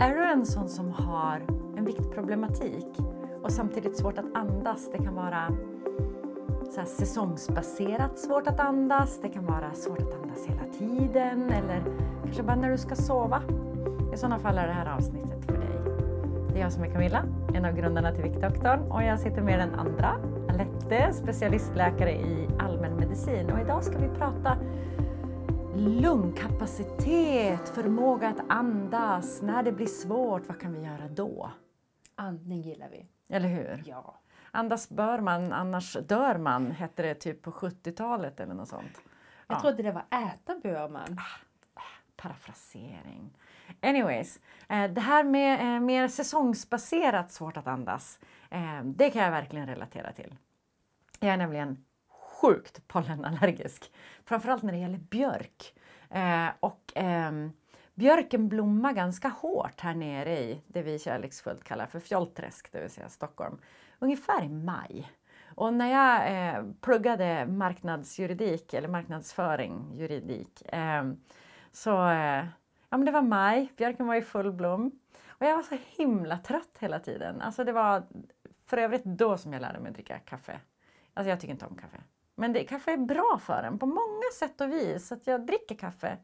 Är du en sån som har en viktproblematik och samtidigt svårt att andas? Det kan vara så här säsongsbaserat svårt att andas, det kan vara svårt att andas hela tiden eller kanske bara när du ska sova. I sådana fall är det här avsnittet för dig. Det är jag som är Camilla, en av grundarna till Viktdoktorn och jag sitter med den andra, Alette, specialistläkare i allmänmedicin och idag ska vi prata lungkapacitet, förmåga att andas, när det blir svårt, vad kan vi göra då? Andning gillar vi. Eller hur? Ja. Andas bör man, annars dör man, hette det typ på 70-talet eller något sånt. Jag Ja. trodde det var äta bör man. Parafrasering. Anyways, eh, det här med eh, mer säsongsbaserat svårt att andas, eh, det kan jag verkligen relatera till. Jag är nämligen sjukt pollenallergisk, framförallt när det gäller björk. Eh, och eh, björken blommar ganska hårt här nere i det vi kärleksfullt kallar för fjollträsk, det vill säga Stockholm, ungefär i maj. Och när jag eh, pluggade marknadsjuridik eller marknadsföring, juridik, eh, så eh, ja, men det var maj, björken var i full blom. Och jag var så himla trött hela tiden. Alltså det var för övrigt då som jag lärde mig dricka kaffe. Alltså jag tycker inte om kaffe. Men det, kaffe är bra för en på många sätt och vis. Så att jag dricker kaffe.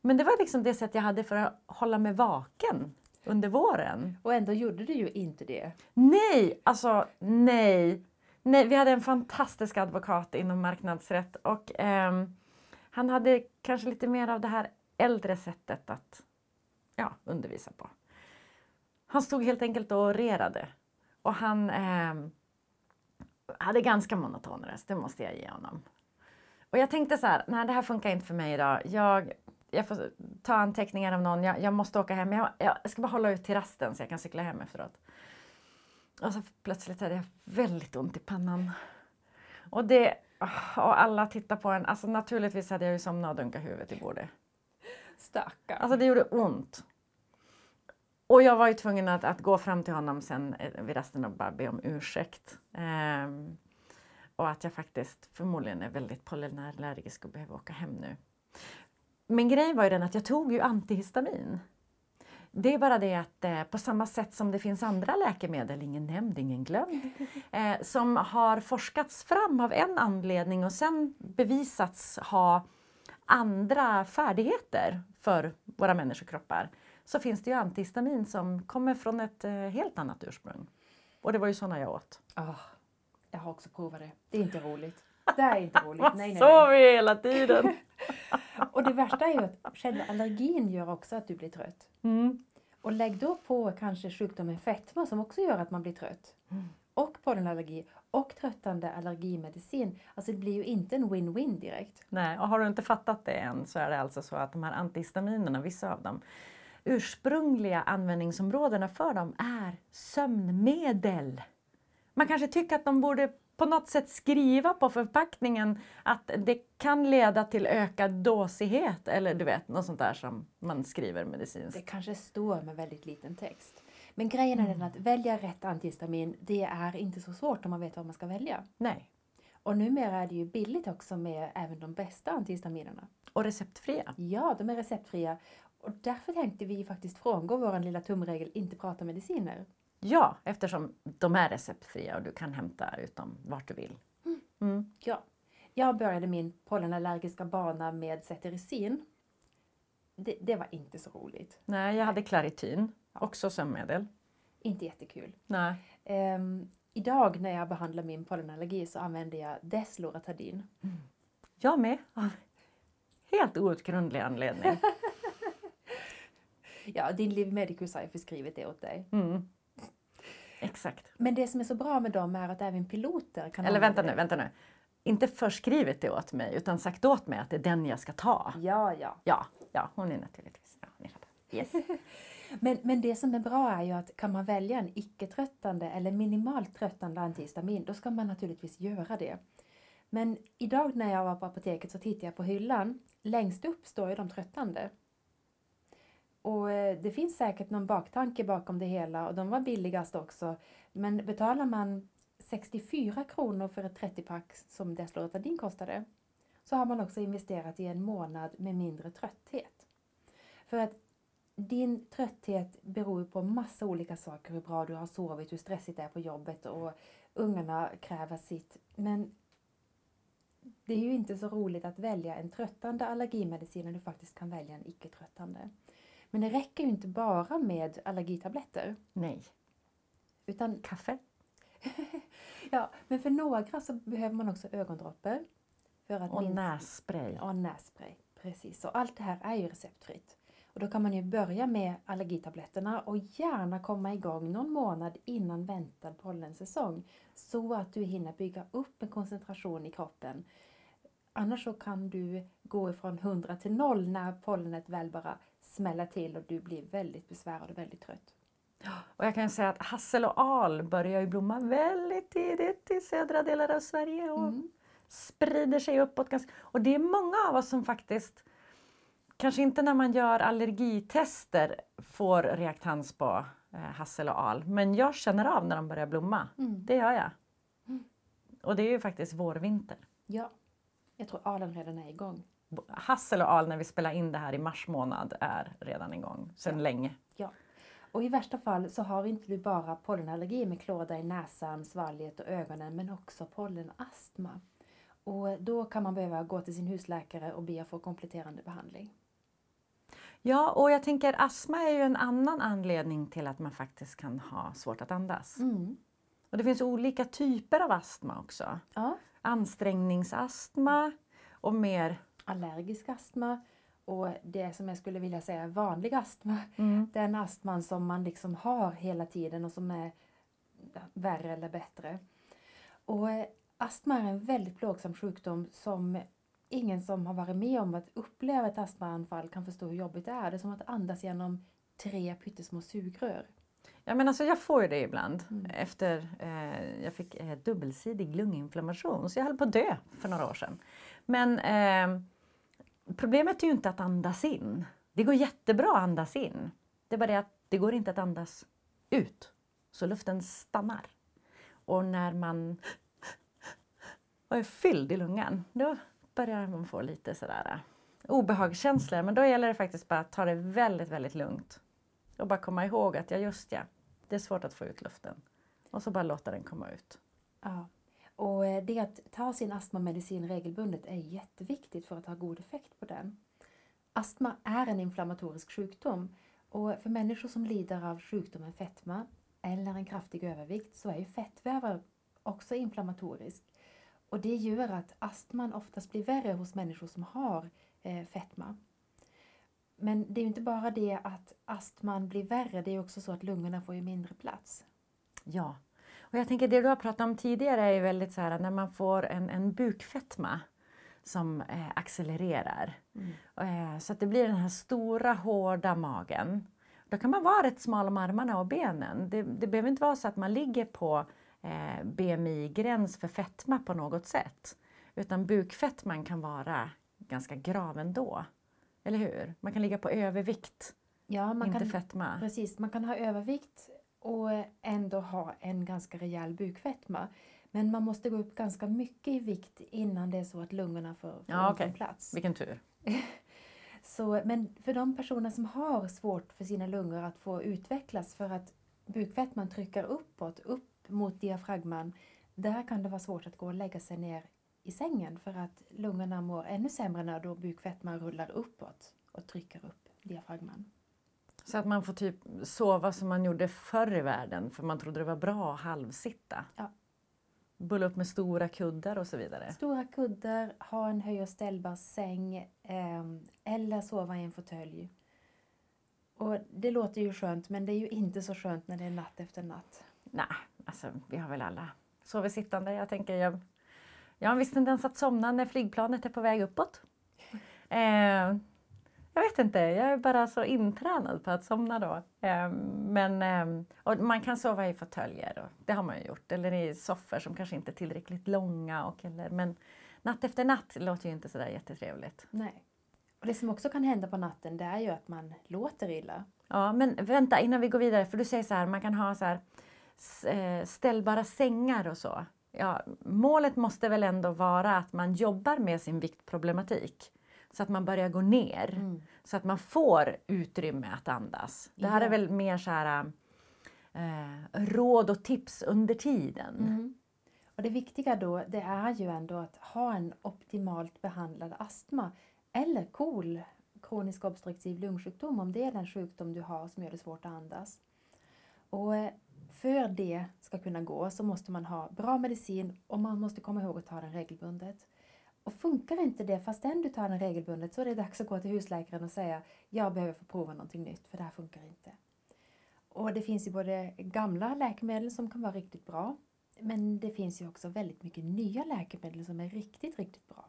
Men det var liksom det sätt jag hade för att hålla mig vaken under våren. Och ändå gjorde du ju inte det. Nej, alltså nej. nej. Vi hade en fantastisk advokat inom marknadsrätt och ehm, han hade kanske lite mer av det här äldre sättet att ja, undervisa på. Han stod helt enkelt och orerade och han ehm, hade ganska monoton röst, det måste jag ge honom. Och jag tänkte så här, nej det här funkar inte för mig idag. Jag, jag får ta anteckningar av någon, jag, jag måste åka hem. Jag, jag ska bara hålla ut till rasten så jag kan cykla hem efteråt. Och så plötsligt hade jag väldigt ont i pannan. Och, det, och alla tittar på en. Alltså naturligtvis hade jag ju somnat och dunkat huvudet i bordet. Stackarn. Alltså det gjorde ont. Och jag var ju tvungen att, att gå fram till honom sen eh, vid rasten och bara be om ursäkt. Ehm, och att jag faktiskt förmodligen är väldigt pollenallergisk och behöver åka hem nu. Men grejen var ju den att jag tog ju antihistamin. Det är bara det att eh, på samma sätt som det finns andra läkemedel, ingen nämnd, ingen glömd, eh, som har forskats fram av en anledning och sen bevisats ha andra färdigheter för våra människokroppar så finns det ju antihistamin som kommer från ett eh, helt annat ursprung. Och det var ju såna jag åt. Ah, jag har också provat det. Det är inte roligt. Det är inte roligt. Vad Nej, nej, sov nej. vi hela tiden? Och det värsta är ju att själva allergin gör också att du blir trött. Mm. Och lägg då på kanske sjukdomen fetma som också gör att man blir trött. Mm. Och pollenallergi och tröttande allergimedicin. Alltså det blir ju inte en win-win direkt. Nej, och har du inte fattat det än så är det alltså så att de här antihistaminerna, vissa av dem, ursprungliga användningsområdena för dem är sömnmedel. Man kanske tycker att de borde på något sätt skriva på förpackningen att det kan leda till ökad dåsighet eller du vet, något sånt där som man skriver medicinskt. Det kanske står med väldigt liten text. Men grejen är den att välja rätt antihistamin, det är inte så svårt om man vet vad man ska välja. Nej. Och numera är det ju billigt också med även de bästa antihistaminerna. Och receptfria. Ja, de är receptfria. Och därför tänkte vi faktiskt frångå vår lilla tumregel, inte prata mediciner. Ja, eftersom de är receptfria och du kan hämta ut dem vart du vill. Mm. Ja. Jag började min pollenallergiska bana med cetirizin. Det, det var inte så roligt. Nej, jag hade Claritin, också sömnmedel. Inte jättekul. Nej. Ehm, idag när jag behandlar min pollenallergi så använder jag Desloratadin. Jag med, av helt outgrundlig anledning. Ja, din Liv Medicus har ju förskrivit det åt dig. Mm. Exakt. Men det som är så bra med dem är att även piloter kan Eller vänta nu, vänta nu. Inte förskrivit det åt mig, utan sagt åt mig att det är den jag ska ta. Ja, ja. Ja, ja hon är naturligtvis... Ja, ni fattar. Yes. Men, men det som är bra är ju att kan man välja en icke-tröttande eller minimalt tröttande antihistamin, då ska man naturligtvis göra det. Men idag när jag var på apoteket så tittade jag på hyllan. Längst upp står ju de tröttande. Och eh, det finns säkert någon baktanke bakom det hela och de var billigast också. Men betalar man 64 kronor för ett 30-pack som Desloratadin kostade så har man också investerat i en månad med mindre trötthet. För att din trötthet beror på massa olika saker. Hur bra du har sovit, hur stressigt det är på jobbet och ungarna kräver sitt. Men det är ju inte så roligt att välja en tröttande allergimedicin när du faktiskt kan välja en icke-tröttande. Men det räcker ju inte bara med allergitabletter. Nej. Utan, Kaffe? ja, men för några så behöver man också ögondroppar. För att Och minska- nässpray. Ja, nässpray. Precis. Och allt det här är ju receptfritt. Och då kan man ju börja med allergitabletterna och gärna komma igång någon månad innan väntad pollensäsong. Så att du hinner bygga upp en koncentration i kroppen. Annars så kan du gå ifrån 100 till 0 när pollenet väl bara smäller till och du blir väldigt besvärad och väldigt trött. Och jag kan säga att hassel och al börjar ju blomma väldigt tidigt i södra delar av Sverige och Mm. sprider sig uppåt. Ganska, och det är många av oss som faktiskt, kanske inte när man gör allergitester, får reaktans på eh, hassel och al. Men jag känner av när de börjar blomma. Mm. Det gör jag. Mm. Och det är ju faktiskt vårvinter. Ja, jag tror alen redan är igång. Hassel och al när vi spelar in det här i mars månad är redan igång sedan Ja. länge. Och i värsta fall så har inte du bara pollenallergi med klåda i näsan, svalget och ögonen men också pollenastma. Och då kan man behöva gå till sin husläkare och be att få kompletterande behandling. Ja, och jag tänker astma är ju en annan anledning till att man faktiskt kan ha svårt att andas. Mm. Och det finns olika typer av astma också. Ja, Ansträngningsastma och mer... allergisk astma och det som jag skulle vilja säga är vanlig astma. Mm. Den astman som man liksom har hela tiden och som är värre eller bättre. Och eh, astma är en väldigt plågsam sjukdom som ingen som har varit med om att uppleva ett astmaanfall kan förstå hur jobbigt det är. Det är som att andas genom tre pyttesmå sugrör. Ja, men alltså jag får ju det ibland Mm. efter eh, jag fick eh, dubbelsidig lunginflammation så jag höll på att dö för några år sedan. Men eh, problemet är ju inte att andas in. Det går jättebra att andas in. Det är bara det att det går inte att andas ut. Så luften stannar. Och när man är fylld i lungan då börjar man få lite sådär äh, obehagskänslor. Men då gäller det faktiskt bara att ta det väldigt, väldigt lugnt. Och bara komma ihåg att ja, just ja, det är svårt att få ut luften. Och så bara låta den komma ut. Ja. Och eh, det att ta sin astmamedicin regelbundet är jätteviktigt för att ha god effekt på den. Astma är en inflammatorisk sjukdom och för människor som lider av sjukdomen fetma eller en kraftig övervikt så är ju fettvävar också inflammatorisk. Och det gör att astman oftast blir värre hos människor som har eh, fetma. Men det är ju inte bara det att astman blir värre, det är också så att lungorna får ju mindre plats. Ja. Och jag tänker det du har pratat om tidigare är väldigt så här när man får en, en bukfetma som eh, accelererar. Eh, så att det blir den här stora hårda magen. Då kan man vara rätt smal om armarna och benen. Det, det behöver inte vara så att man ligger på eh, BMI-gräns för fetma på något sätt. Utan bukfetman kan vara ganska grav ändå. Eller hur? Man kan ligga på övervikt, Ja, man inte kan, fetma. Precis, man kan ha övervikt och ändå ha en ganska rejäl bukfetma. Men man måste gå upp ganska mycket i vikt innan det är så att lungorna får, får Ja, okej. plats. Vilken tur. Så, men för de personer som har svårt för sina lungor att få utvecklas för att bukfetman trycker uppåt, upp mot diafragman, där kan det vara svårt att gå och lägga sig ner i sängen för att lungorna mår ännu sämre när då bukfetman rullar uppåt och trycker upp diafragman. Så att man får typ sova som man gjorde förr i världen för man trodde det var bra att halvsitta. Ja. Bulla upp med stora kuddar och så vidare. Stora kuddar, ha en höj och ställbar säng ehm, eller sova i en fåtölj. Och det låter ju skönt men det är ju inte så skönt när det är natt efter natt. Nej, alltså vi har väl alla sovit sittande. Jag tänker jag, jag har en viss tendens att somna när flygplanet är på väg uppåt. Eh, jag vet inte, jag är bara så intränad på att somna då. Eh, men eh, och man kan sova i fåtöljer, det har man ju gjort. Eller i soffor som kanske inte är tillräckligt långa. Och, eller, men natt efter natt låter ju inte sådär jättetrevligt. Nej. Och det som också kan hända på natten det är ju att man låter illa. Ja, men vänta innan vi går vidare, för du säger så här, man kan ha så här eh, ställbara sängar och så. Ja, målet måste väl ändå vara att man jobbar med sin viktproblematik. Så att man börjar gå ner. Mm. Så att man får utrymme att andas. Det här är väl mer så här, eh, råd och tips under tiden. Mm. Och det viktiga då det är ju ändå att ha en optimalt behandlad astma eller KOL, kronisk obstruktiv lungsjukdom, om det är den sjukdom du har som gör det svårt att andas. Och eh, för det ska kunna gå så måste man ha bra medicin och man måste komma ihåg att ta den regelbundet. Och funkar inte det fastän du tar den regelbundet så är det dags att gå till husläkaren och säga jag behöver få prova någonting nytt för det här funkar inte. Och det finns ju både gamla läkemedel som kan vara riktigt bra men det finns ju också väldigt mycket nya läkemedel som är riktigt, riktigt bra.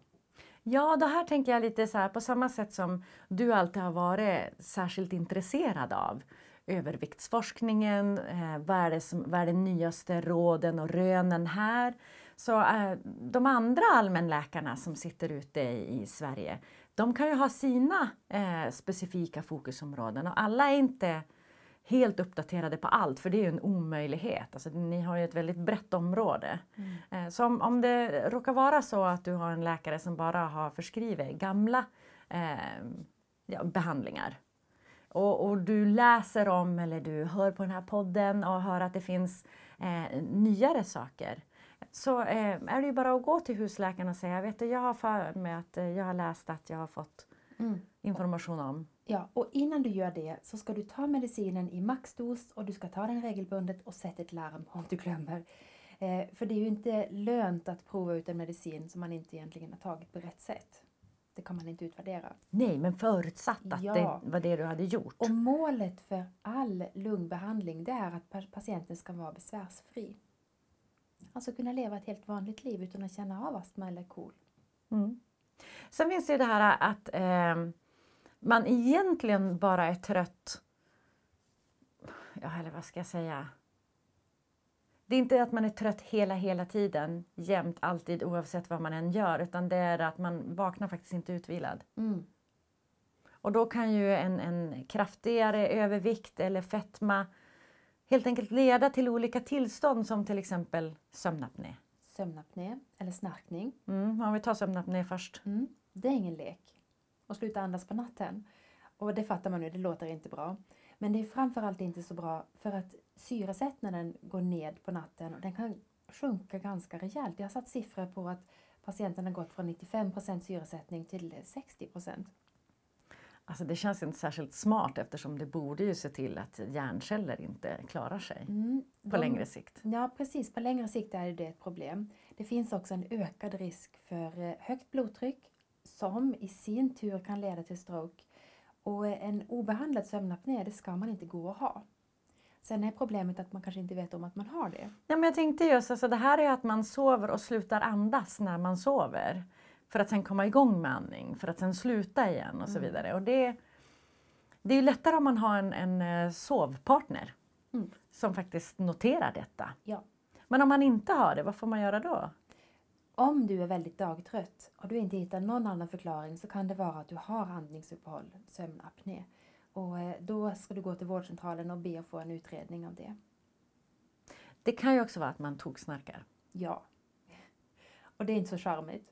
Ja, det här tänker jag lite så här på samma sätt som du alltid har varit särskilt intresserad av överviktsforskningen, eh, vad, är det som, vad är de nyaste råden och rönen här? Så eh, de andra allmänläkarna som sitter ute i, i Sverige, de kan ju ha sina eh, specifika fokusområden och alla är inte helt uppdaterade på allt, för det är ju en omöjlighet. Alltså, ni har ju ett väldigt brett område. Eh, Så om, om det råkar vara så att du har en läkare som bara har förskrivit gamla eh, ja, behandlingar och, och du läser om eller du hör på den här podden och hör att det finns eh, nyare saker så eh, är det ju bara att gå till husläkaren och säga vet du, jag har för mig att eh, jag har läst att jag har fått information om. Ja, och innan du gör det så ska du ta medicinen i maxdos och du ska ta den regelbundet och sätta ett larm om du glömmer. Eh, för det är ju inte lönt att prova ut en medicin som man inte egentligen har tagit på rätt sätt. Det kan man inte utvärdera. Nej, men förutsatt att Ja. det var det du hade gjort. Och målet för all lungbehandling det är att pa- patienten ska vara besvärsfri. Alltså kunna leva ett helt vanligt liv utan att känna av astma eller KOL. Mm. Sen finns det ju det här att eh, man egentligen bara är trött. Ja, eller vad ska jag säga? Det är inte att man är trött hela, hela tiden, jämt, alltid, oavsett vad man än gör, utan det är att man vaknar faktiskt inte utvilad. Mm. Och då kan ju en, en kraftigare övervikt eller fetma helt enkelt leda till olika tillstånd som till exempel sömnapné. Sömnapné eller snarkning. Mm, om vi tar sömnapné först. Mm. Det är ingen lek. Och sluta andas på natten. Och det fattar man nu, det låter inte bra. Men det är framförallt inte så bra för att syresättningen går ned på natten och den kan sjunka ganska rejält. Jag har satt siffror på att patienten har gått från 95% syresättning till 60 Alltså det känns inte särskilt smart eftersom det borde ju se till att hjärnceller inte klarar sig mm. på de- längre sikt. Ja, precis. På längre sikt är det ett problem. Det finns också en ökad risk för eh, högt blodtryck som i sin tur kan leda till stroke. Och eh, en obehandlad sömnapné, det ska man inte gå och ha. Sen är problemet att man kanske inte vet om att man har det. Ja, men jag tänkte just alltså det här är att man sover och slutar andas när man sover. För att sen komma igång med andning, för att sen sluta igen och så Mm. vidare. Och det, det är lättare om man har en, en eh, sovpartner Mm. som faktiskt noterar detta. Ja. Men om man inte har det, vad får man göra då? Om du är väldigt dagtrött och du inte hittar någon annan förklaring så kan det vara att du har andningsuppehåll, sömnapné. Och eh, då ska du gå till vårdcentralen och be att få en utredning av det. Det kan ju också vara att man toksnarkar. Ja. Och det är inte så charmigt.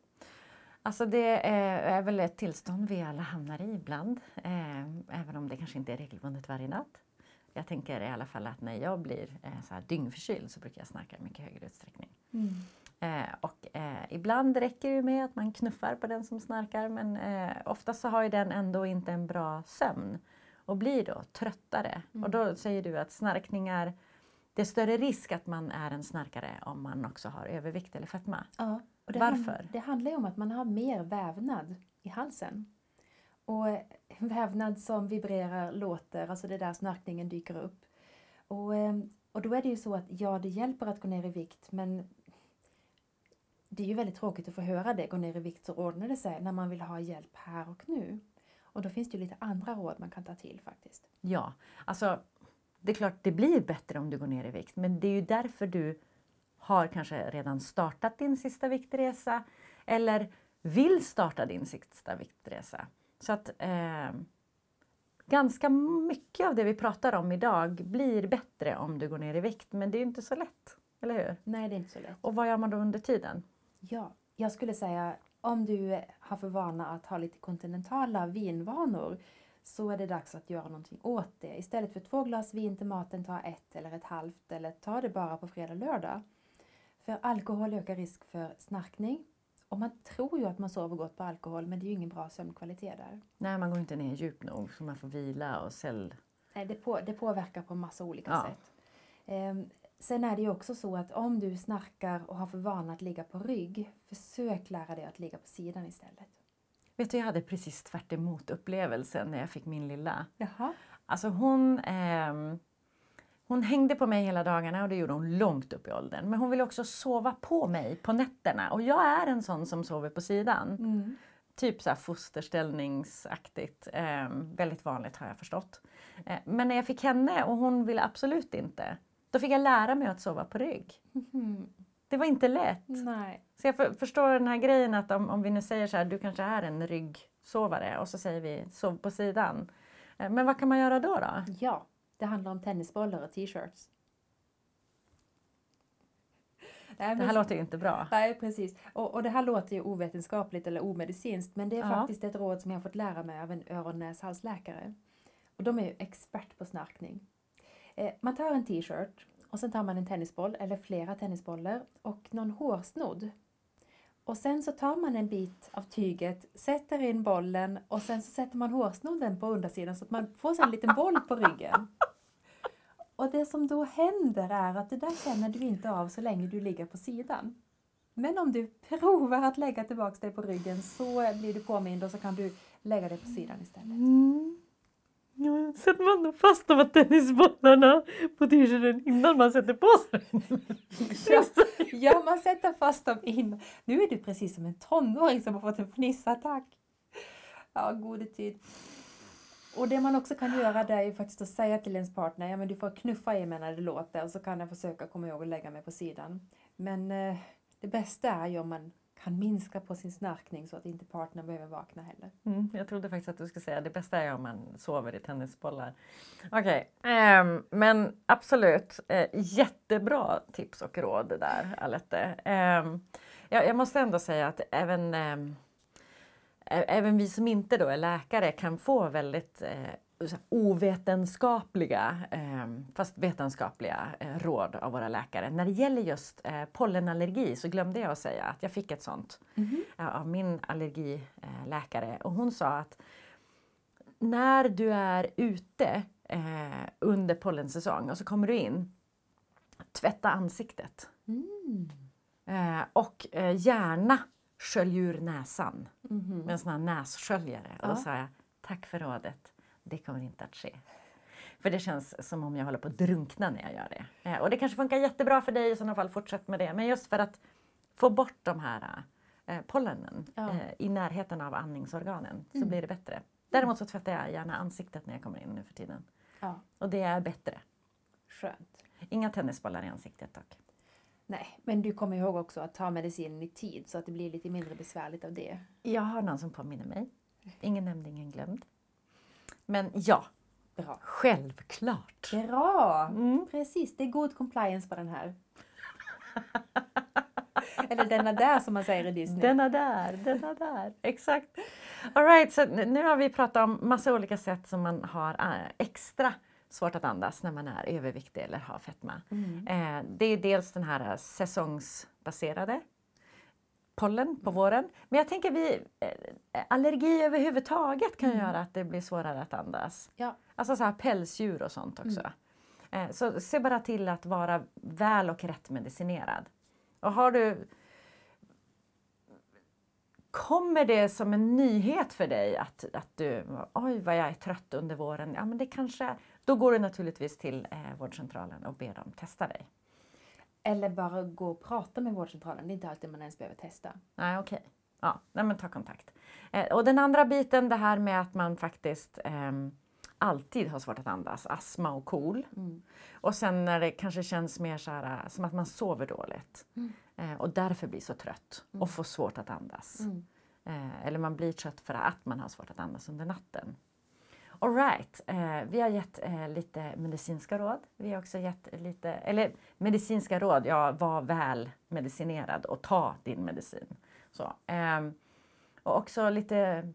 Alltså det är, väl ett tillstånd vi alla hamnar i ibland, eh, även om det kanske inte är regelbundet varje natt. Jag tänker i alla fall att när jag blir eh, så här dyngförkyld så brukar jag snarka i mycket högre utsträckning. Eh, och eh, ibland räcker det med att man knuffar på den som snarkar men eh, oftast så har ju den ändå inte en bra sömn och blir då tröttare. Mm. Och då säger du att snarkningar, det är större risk att man är en snarkare om man också har övervikt eller fetma. Ja, det Varför? hand- det handlar ju om att man har mer vävnad i halsen. Och vävnad som vibrerar, låter, alltså det är där snarkningen dyker upp. Och, eh, och då är det ju så att ja, det hjälper att gå ner i vikt men det är ju väldigt tråkigt att få höra det, gå ner i vikt så ordnar det sig när man vill ha hjälp här och nu. Och då finns det ju lite andra råd man kan ta till faktiskt. Ja, alltså det är klart det blir bättre om du går ner i vikt men det är ju därför du har kanske redan startat din sista viktresa eller vill starta din sista viktresa. Så att eh, ganska mycket av det vi pratar om idag blir bättre om du går ner i vikt men det är inte så lätt, eller hur? Nej, det är inte så lätt. Och vad gör man då under tiden? Ja, jag skulle säga om du har för vana att ha lite kontinentala vinvanor så är det dags att göra någonting åt det. Istället för två glas vin till maten, ta ett eller ett halvt eller ta det bara på fredag lördag. För alkohol ökar risk för snarkning. Och man tror ju att man sover gott på alkohol men det är ju ingen bra sömnkvalitet där. Nej, man går inte ner djupt nog så man får vila och cell... Nej, det, på, det påverkar på massa olika Ja. sätt. Ehm, sen är det ju också så att om du snarkar och har för vana att ligga på rygg, försök lära dig att ligga på sidan istället. Vet du, jag hade precis tvärt emot upplevelsen när jag fick min lilla. Jaha. Alltså hon, ehm, hon hängde på mig hela dagarna och det gjorde hon långt upp i åldern. Men hon ville också sova på mig på nätterna och jag är en sån som sover på sidan. Mm. Typ så här fosterställningsaktigt. Ehm, väldigt vanligt har jag förstått. Eh, men när jag fick henne och hon ville absolut inte. Då fick jag lära mig att sova på rygg. Mhm. Det var inte lätt. Nej. Så jag för, förstår den här grejen att om, om vi nu säger så här, du kanske är en ryggsovare och så säger vi sov på sidan. Eh, Men vad kan man göra då? då? Ja, det handlar om tennisbollar och t-shirts. Nej, Det här låter ju inte bra. Nej, precis. Och, och det här låter ju ovetenskapligt eller omedicinskt men det är Ja. faktiskt ett råd som jag har fått lära mig av en öron näs halsläkare. Och de är ju expert på snarkning. Eh, man tar en t-shirt och sen tar man en tennisboll eller flera tennisbollar och någon hårsnodd. Och sen så tar man en bit av tyget, sätter in bollen och sen så sätter man hårsnodden på undersidan så att man får en liten boll på ryggen. Och det som då händer är att det där känner du inte av så länge du ligger på sidan. Men om du provar att lägga tillbaka dig på ryggen så blir du påmind och så kan du lägga dig på sidan istället. Mm. Ja, sätter man då fast de här tennisbollarna på t-shirten innan man sätter på sig Ja, ja, man sätter fast dem in. Nu är du precis som en tonåring som har fått en fnissattack. Ja, gode tid. Och det man också kan göra det är ju faktiskt att säga till ens partner, ja men du får knuffa i mig när det låter och så kan jag försöka komma ihåg att lägga mig på sidan. Men eh, det bästa är ju om man kan minska på sin snarkning så att inte partnern behöver vakna heller. Mm, jag trodde faktiskt att du skulle säga det bästa är om man sover i tennisbollar. Okej, ehm, men absolut. uh, jättebra tips och råd där, Alette. Ehm, um, jag, jag måste ändå säga att även, um, även vi som inte då är läkare kan få väldigt eh, ovetenskapliga, eh, fast vetenskapliga eh, råd av våra läkare. När det gäller just eh, pollenallergi så glömde jag att säga att jag fick ett sånt eh, av min allergiläkare och hon sa att när du är ute eh, under pollensäsong och så kommer du in, tvätta ansiktet. Mm. Eh, och eh, gärna skölj ur näsan Mhm. med en sån här nässköljare. Och Ja. då sa jag, tack för rådet, det kommer inte att ske. För det känns som om jag håller på att drunkna när jag gör det. Eh, och det kanske funkar jättebra för dig i sådana fall, fortsätt med det. Men just för att få bort de här eh, pollenen Ja. eh, i närheten av andningsorganen så Mm. blir det bättre. Däremot så tvättar jag gärna ansiktet när jag kommer in nu för tiden. Ja, Och det är bättre. skönt. Inga tennisbollar i ansiktet dock. Nej, men du kommer ihåg också att ta medicinen i tid så att det blir lite mindre besvärligt av det. Jag har någon som påminner mig. Ingen nämnd, ingen glömd. Men ja, Bra. självklart. Bra! Mm. Precis, det är god compliance på den här. Eller denna där som man säger i Disney. Denna där, denna där. Exakt. All right, så nu har vi pratat om massa olika sätt som man har eh, extra svårt att andas när man är överviktig eller har fetma. Mm. Eh, det är dels den här säsongsbaserade pollen på våren. Men jag tänker vi, eh, allergi överhuvudtaget kan Mm. göra att det blir svårare att andas. Ja. Alltså så här pälsdjur och sånt också. Eh, så se bara till att vara väl och rätt medicinerad. Och har du Kommer det som en nyhet för dig att, att du, oj vad jag är trött under våren, ja men det kanske, då går du naturligtvis till eh, vårdcentralen och ber dem testa dig. Eller bara gå och prata med vårdcentralen. Det är inte alltid man ens behöver testa. Nej, okej. Ja, nej, men ta kontakt. Eh, och den andra biten, det här med att man faktiskt ehm, alltid har svårt att andas, astma och KOL. Mm. Och sen när det kanske känns mer så här, som att man sover dåligt Mm. eh, och därför blir så trött Mm. och får svårt att andas. Mm. Eh, eller man blir trött för att man har svårt att andas under natten. All right. eh, vi har gett eh, lite medicinska råd. Vi har också gett lite, eller medicinska råd, ja var väl medicinerad och ta din medicin. Så, ehm, och också lite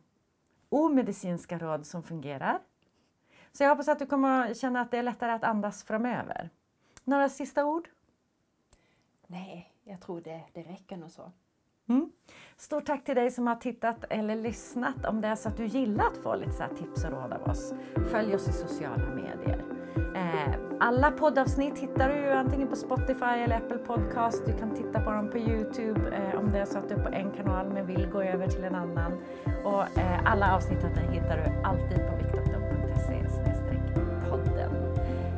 omedicinska råd som fungerar. Så jag hoppas att du kommer känna att det är lättare att andas framöver. Några sista ord? Nej, jag tror det, det räcker nog så. Mm. Stort tack till dig som har tittat eller lyssnat. Om det är så att du gillar att få lite så tips och råd av oss, följ oss i sociala medier. Eh, alla poddavsnitt hittar du antingen på Spotify eller Apple Podcast. Du kan titta på dem på Youtube eh, om det är så att du är på en kanal men vill gå över till en annan. Och eh, alla avsnitt hittar du alltid på viktdoktorn.se podden.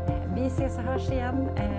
Eh, vi ses och hörs igen eh,